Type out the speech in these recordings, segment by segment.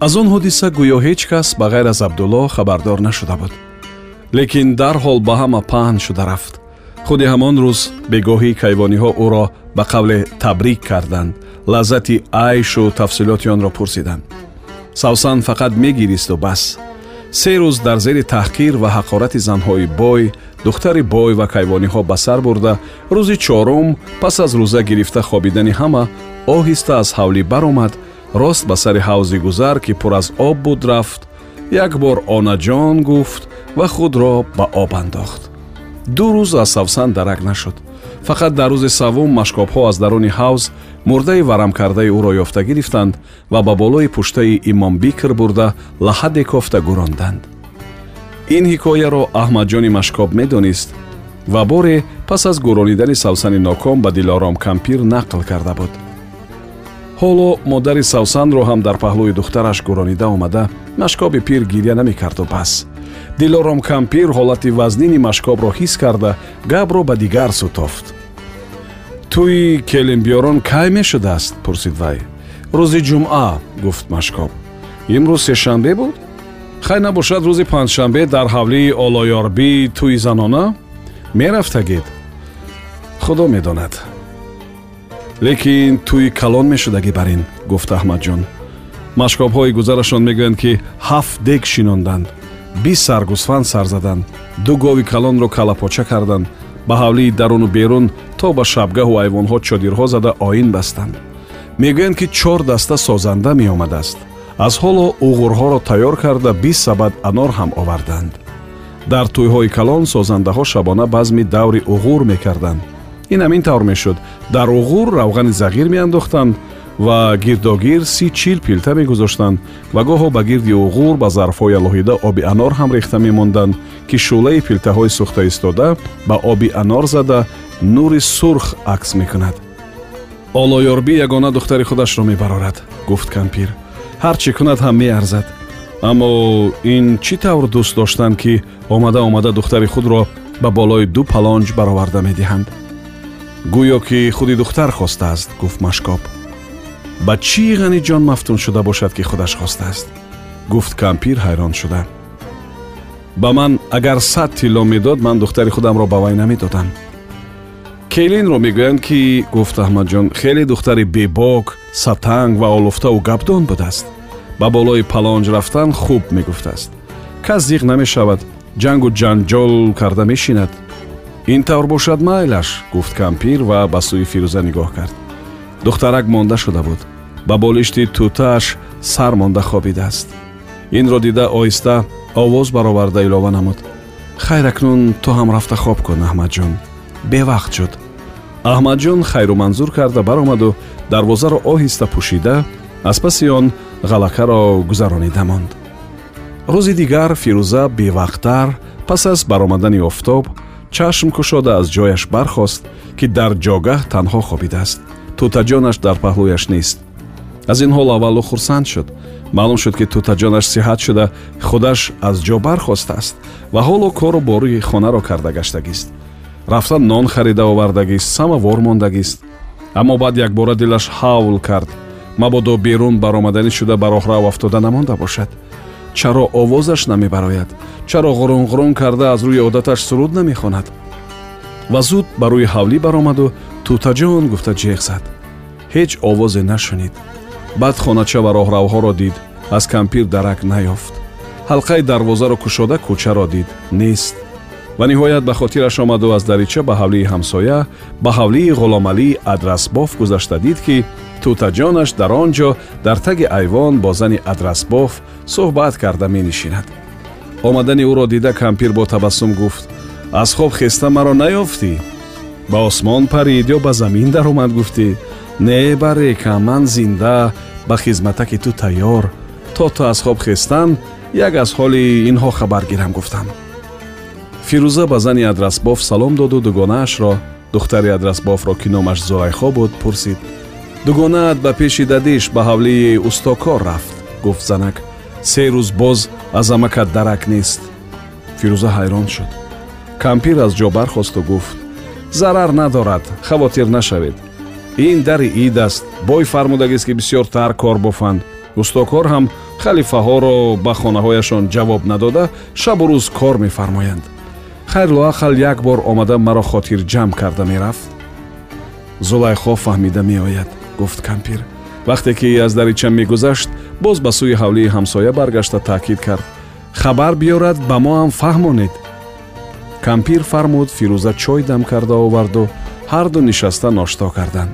аз он ҳодиса гӯё ҳеҷ кас ба ғайр аз абдулло хабардор нашуда буд. Лекин дарҳол ба ҳама паҳн шуда рафт. Худи ҳамон рӯз бегоҳии кайвониҳо ӯро ба қавле табрик карданд лаззати айшу тафсилоти онро пурсиданд. Савсан фақат мегиристу бас. Се рӯз дар зери таҳқир ва ҳақорати занҳои бой духтари бой ва кайвониҳо ба сар бурда рӯзи чорум пас аз рӯза гирифта хобидани ҳама оҳиста аз ҳавлӣ баромад рост ба сари ҳавзи гузар ки пур аз об буд рафт як бор онаҷон гуфт ва худро ба об андохт. ду рӯз аз савсан дарак нашуд. Фақат дар рӯзи саввум машкобҳо аз даруни ҳавз мурдаи варамкардаи ӯро ёфта гирифтанд ва ба болои пуштаи имомбикр бурда лаҳаде кофта гуронданд. Ин ҳикояро аҳмадҷони машкоб медонист ва боре пас аз гӯронидани савсани ноком ба дилором кампир нақл карда буд ҳоло модари савсанро ҳам дар паҳлӯи духтараш гӯронида омада машкоби пир гирья намекарду бас дилором кампир ҳолати вазнини машкобро ҳис карда габро ба дигар сутофт тӯи келинбиёрон кай мешудааст пурсид вай. Рӯзи ҷумъа гуфт машкоб. Имрӯз сешанбе буд? Хай набошад рӯзи панҷшанбе дар ҳавлии олоёрбӣ тӯи занона? Мерафтагид худо медонад лекин тӯи калон мешудагӣ бар ин гуфт аҳмадҷон машкобҳои гузарашон мегӯянд ки ҳафт дег шинонданд. Бист сар гусфанд сар заданд. Ду гови калонро калапоча карданд. Ба ҳавлии даруну берун то ба шабгаҳу айвонҳо чодирҳо зада оин бастанд. Мегӯянд ки чор даста созанда меомадааст. Аз ҳоло уғурҳоро тайёр карда бист сабад анор ҳам оварданд. Дар тӯйҳои калон созандаҳо шабона базми даври уғур мекарданд ин ҳамин тавр мешуд. Дар уғур равғани зағир меандохтанд ва гирдогир си чил пилта мегузоштанд ва гоҳо ба гирди уғур ба зарфҳои алоҳида оби анор ҳам рехта мемонданд ки шӯълаи пилтаҳои сӯхта истода ба оби анор зада нури сурх акс мекунад. Олоёрбӣ ягона духтари худашро мебарорад гуфт кампир. Ҳар чӣ кунад ҳам меарзад. Аммо ин чӣ тавр дӯст доштанд ки омада омада духтари худро ба болои ду палонҷ бароварда медиҳанд гӯё ки худи духтар хостааст гуфт машкоб ба чӣ ғани ҷон мафтун шуда бошад ки худаш хостааст гуфт кампир ҳайрон шуда ба ман агар сад тилло медод ман духтари худамро ба вай намедодам келинро мегӯянд ки гуфт аҳмадҷон хеле духтари бебок сатанг ва олуфтаву гапдон будааст ба болои палонҷ рафтан хуб мегуфтааст кас зиқ намешавад ҷангу ҷанҷол карда мешинад ин тавр бошад майлаш гуфт кампир ва ба сӯи фирӯза нигоҳ кард. Духтарак монда шуда буд. Ба болишти тӯтааш сар монда хобидааст инро дида оҳиста овоз бароварда илова намуд. Хайр акнун ту ҳам рафта хоб кун аҳмадҷон бевақт шуд. Аҳмадҷон хайру манзур карда баромаду дарвозаро оҳиста пӯшида аз паси он ғалакаро гузаронида монд рӯзи дигар фирӯза бевақттар пас аз баромадани офтоб чашм кушода аз ҷояш бархост ки дар ҷогаҳ танҳо хобидааст. Тӯтаҷонаш дар паҳлӯяш нест. Аз ин ҳол аввалу хурсанд шуд. Маълум шуд ки тӯтаҷонаш сиҳат шуда худаш аз ҷо бархостааст ва ҳоло кору бории хонаро карда гаштагист рафта нон харида овардагист самовор мондагист. Аммо баъд якбора дилаш ҳавл кард. Мабодо берун баромаданӣ шуда ба роҳрав афтода намонда бошад чаро овозаш намебарояд. чаро ғурунғурун карда аз рӯи одаташ суруд намехонад. ва зуд ба рӯи ҳавлӣ баромаду тӯтаҷон гуфта ҷеғ зад. ҳеҷ овозе нашунид. баъд хонача ва роҳравҳоро дид аз кампир дарак наёфт. ҳалқаи дарвозаро кушода кӯчаро дид нест. ва ниҳоят ба хотираш омаду аз дарича ба ҳавлии ҳамсоя ба ҳавлии ғуломалии адрасбоф гузашта дид ки тӯтаҷонаш дар он ҷо дар таги айвон бо зани адрасбоф суҳбат карда менишинад омадани ӯро дида кампир бо табассум гуфт аз хоб хеста маро наёфтӣ ба осмон парид ё ба замин даромад гуфтӣ не барека ман зинда ба хизматаки ту тайёр то ту аз хоб хестан як аз ҳоли инҳо хабар гирам гуфтам фирӯза ба зани адрасбоф салом доду дугонаашро духтари адрасбофро ки номаш зулайхо буд пурсид дугонаат ба пеши дадиш ба ҳавлии устокор рафт гуфт занак. Се рӯз боз аз амакат дарак нест. Фирӯза ҳайрон шуд. Кампир аз ҷо бархосту гуфт зарар надорад хавотир нашавед. Ин дари ид аст бой фармудагист ки бисёртар кор бофанд устокор ҳам халифаҳоро ба хонаҳояшон ҷавоб надода шабу рӯз кор мефармоянд. Хайр лоақал як бор омада маро хотирҷамъ карда мерафт зулайхо фаҳмида меояд гуфт кампир. Вақте ки аз дарича мегузашт боз ба сӯи ҳавлии ҳамсоя баргашта таъкид кард. Хабар биёрад ба мо ҳам фаҳмонед. Кампир фармуд фирӯза чой дам карда оварду ҳарду нишаста ношто карданд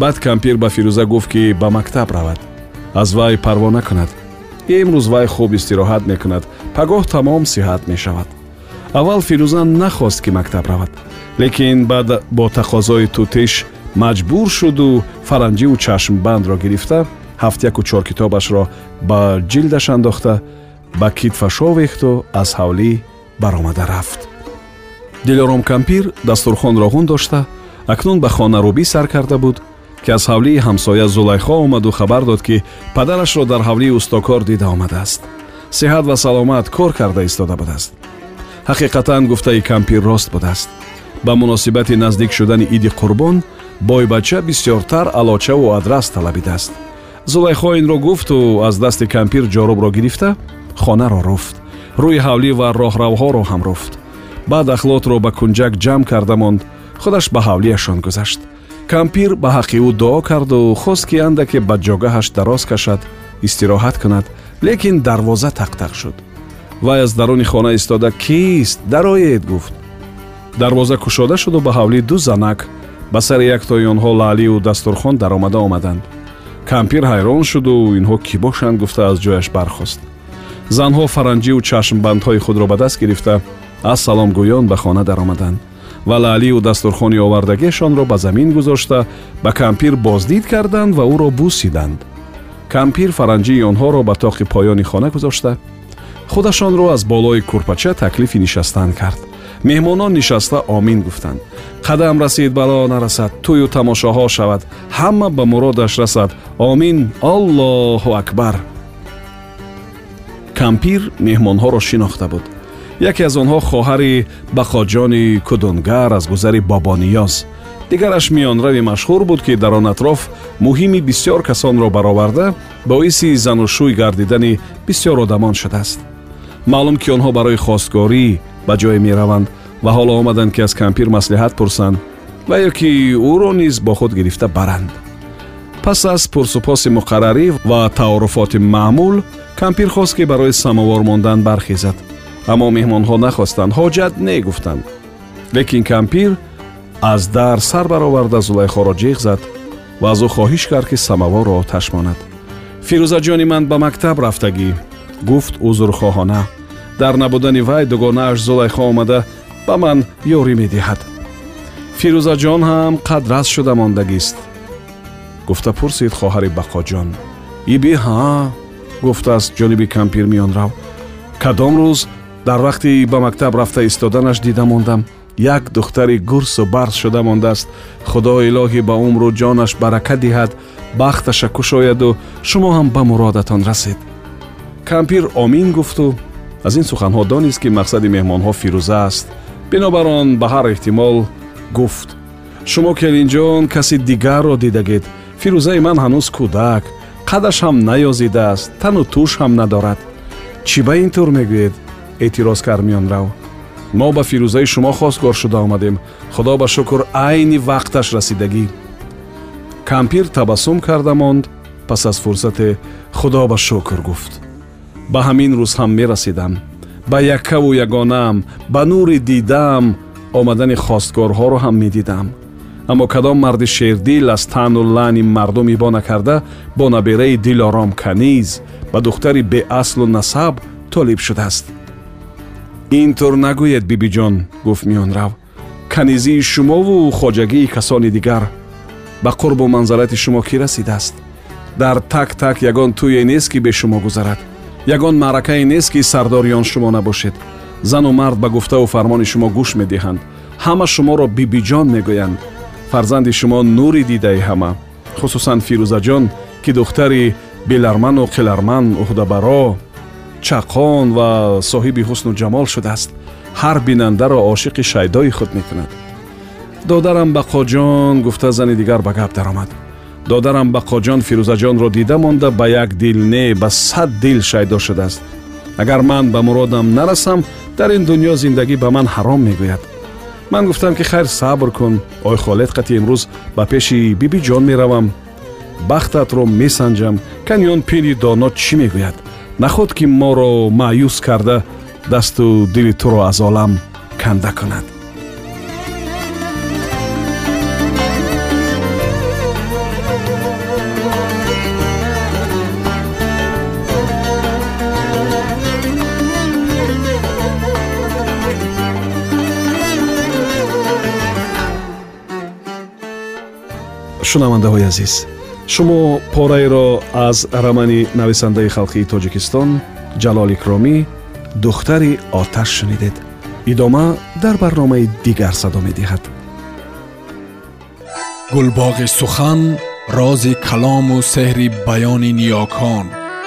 баъд кампир ба фирӯза гуфт ки ба мактаб равад. Аз вай парво накунад имрӯз вай хуб истироҳат мекунад. Пагоҳ тамом сиҳат мешавад. Аввал фирӯза нахост ки мактаб равад. Лекин баъд бо тақозои тутиш маҷбур шуду фаранҷиву чашмбандро гирифта ҳафтяку чор китобашро ба ҷилдаш андохта ба китфаш овехту аз ҳавлӣ баромада рафт. Дилором кампир дастурхонро ғун дошта акнун ба хонарӯбӣ сар карда буд ки аз ҳавлии ҳамсоя зулайхо омаду хабар дод ки падарашро дар ҳавлии устокор дида омадааст. Сеҳат ва саломат кор карда истода будааст. Ҳақиқатан гуфтаи кампир рост будааст. Ба муносибати наздик шудани иди қурбон бойбача бисёртар алочаву адрас талабидааст зулайхо инро гуфту аз дасти кампир ҷорубро гирифта хонаро руфт рӯи ҳавлӣ ва роҳравҳоро ҳам руфт баъд ахлотро ба кунҷак ҷамъ карда монд худаш ба ҳавлияшон гузашт. Кампир ба ҳаққи ӯ дуо карду хост ки андаке ба ҷогаҳаш дароз кашад истироҳат кунад лекин дарвоза тақтақ шуд. Вай аз даруни хона истода кист дароед? гуфт. Дарвоза кушода шуду ба ҳавлӣ ду занак ба сари яктои онҳо лаълию дастурхон даромада омаданд. Кампир ҳайрон шуду инҳо кӣ бошанд гуфта аз ҷояш бархост. Занҳо фаранҷиву чашмбандҳои худро ба даст гирифта аз саломгӯён ба хона даромаданд ва лаълию дастурхони овардагиашонро ба замин гузошта ба кампир боздид карданд ва ӯро бусиданд. Кампир фаранҷии онҳоро ба тоқи поёни хона гузошта. Худашонро аз болои курпача таклифи нишастан кард меҳмонон нишаста омин гуфтанд. Қадам расид бало нарасад тӯю тамошоҳо шавад ҳама ба муродаш расад. Омин аллоҳу акбар кампир меҳмонҳоро шинохта буд. Яке аз онҳо хоҳари бахоҷони кудунгар аз гузари бобониёз дигараш миёнрави машҳур буд ки дар он атроф муҳими бисьёр касонро бароварда боиси занушӯй гардидани бисьёр одамон шудааст. Маълум ки онҳо барои хостгорӣ ба ҷое мераванд ва ҳоло омаданд ки аз кампир маслиҳат пурсанд ва ё ки ӯро низ бо худ гирифта баранд. Пас аз пурсупоси муқаррарӣ ва таоруфоти маъмул кампир хост ки барои самовор мондан бархезад аммо меҳмонҳо нахостанд ҳоҷат не гуфтанд лекин кампир аз дар сар бароварда зулайхоро ҷиғ зад ва аз ӯ хоҳиш кард ки самаворро оташ монад. Фирӯзаҷони ман ба мактаб рафтагӣ гуфт узрхоҳона дар набудани вай дугонааш зулайхо омада ба ман ёрӣ медиҳад. Фирӯзаҷон ҳам қадрас шуда мондагист. Гуфта пурсид хоҳари бақоҷон иби ҳа? гуфта аз ҷониби кампир миёнрав кадом рӯз дар вақти ба мактаб рафта истоданаш дида мондам. Як духтари гурсу барз шуда мондааст. Худо илоҳӣ ба умру ҷонаш барака диҳад. Бахташа кушояду шумо ҳам ба муродатон расед кампир омин гуфту аз ин суханҳо донист ки мақсади меҳмонҳо фирӯза аст. Бинобар он ба ҳар эҳтимол гуфт шумо келинҷон каси дигарро дидагед фирӯзаи ман ҳанӯз кӯдак қадаш ҳам наёзидааст тану туш ҳам надорад. Чӣ ба ин тур мегӯед эътироз кард миёнрав мо ба фирӯзаи шумо хостгор шуда омадем. Худо ба шукр айни вақташ расидагӣ кампир табассум карда монд пас аз фурсате худо ба шукр гуфт ба ҳамин рӯз ҳам мерасидам. Ба яккаву ягонаам ба нури дидаам омадани хостгорҳоро ҳам медидам. Аммо кадом марди шердил аз таъну лаъни мардум ибо накарда бо набераи дилором каниз ба духтари беаслу насаб толиб шудааст. Ин тур нагӯед бибиҷон гуфт миёнрав канизии шумову хоҷагии касони дигар. Ба қурбу манзалати шумо кӣ расидааст? Дар так так ягон тӯе нест ки бе шумо гузарад ягон маъракае нест ки сардориён шумо набошед. Зану мард ба гуфтаву фармони шумо гӯш медиҳанд. Ҳама шуморо бибиҷон мегӯянд. Фарзанди шумо нури дидаи ҳама. Хусусан фирӯзаҷон ки духтари беларману қиларман уҳдабаро чақон ва соҳиби ҳусну ҷамол шудааст. Ҳар бинандаро ошиқи шайдои худ мекунад. Додарам бақоҷон гуфта зани дигар ба гап даромад додарам бақоҷон фирӯзаҷонро дида монда ба як дил не ба сад дил шайдо шудааст. Агар ман ба муродам нарасам дар ин дуньё зиндагӣ ба ман ҳаром мегӯяд. Ман гуфтам ки хайр сабр кун. Ой холед қати имрӯз ба пеши бибиҷон меравам. Бахтатро месанҷам. Канён пири доно чӣ мегӯяд? Наход ки моро маъюс карда дасту дили туро аз олам канда кунад шунавандаҳои азиз шумо пораеро аз рамани нависандаи халқии тоҷикистон ҷалол икромӣ духтари оташ шунидед. Идома дар барномаи дигар садо медиҳад. Гулбоғи сухан рози калому сеҳри баёни ниёкон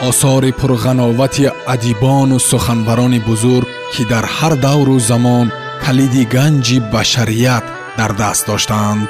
осори пурғановати адибону суханбарони бузург ки дар ҳар давру замон калиди ганҷи башарият дар даст доштаанд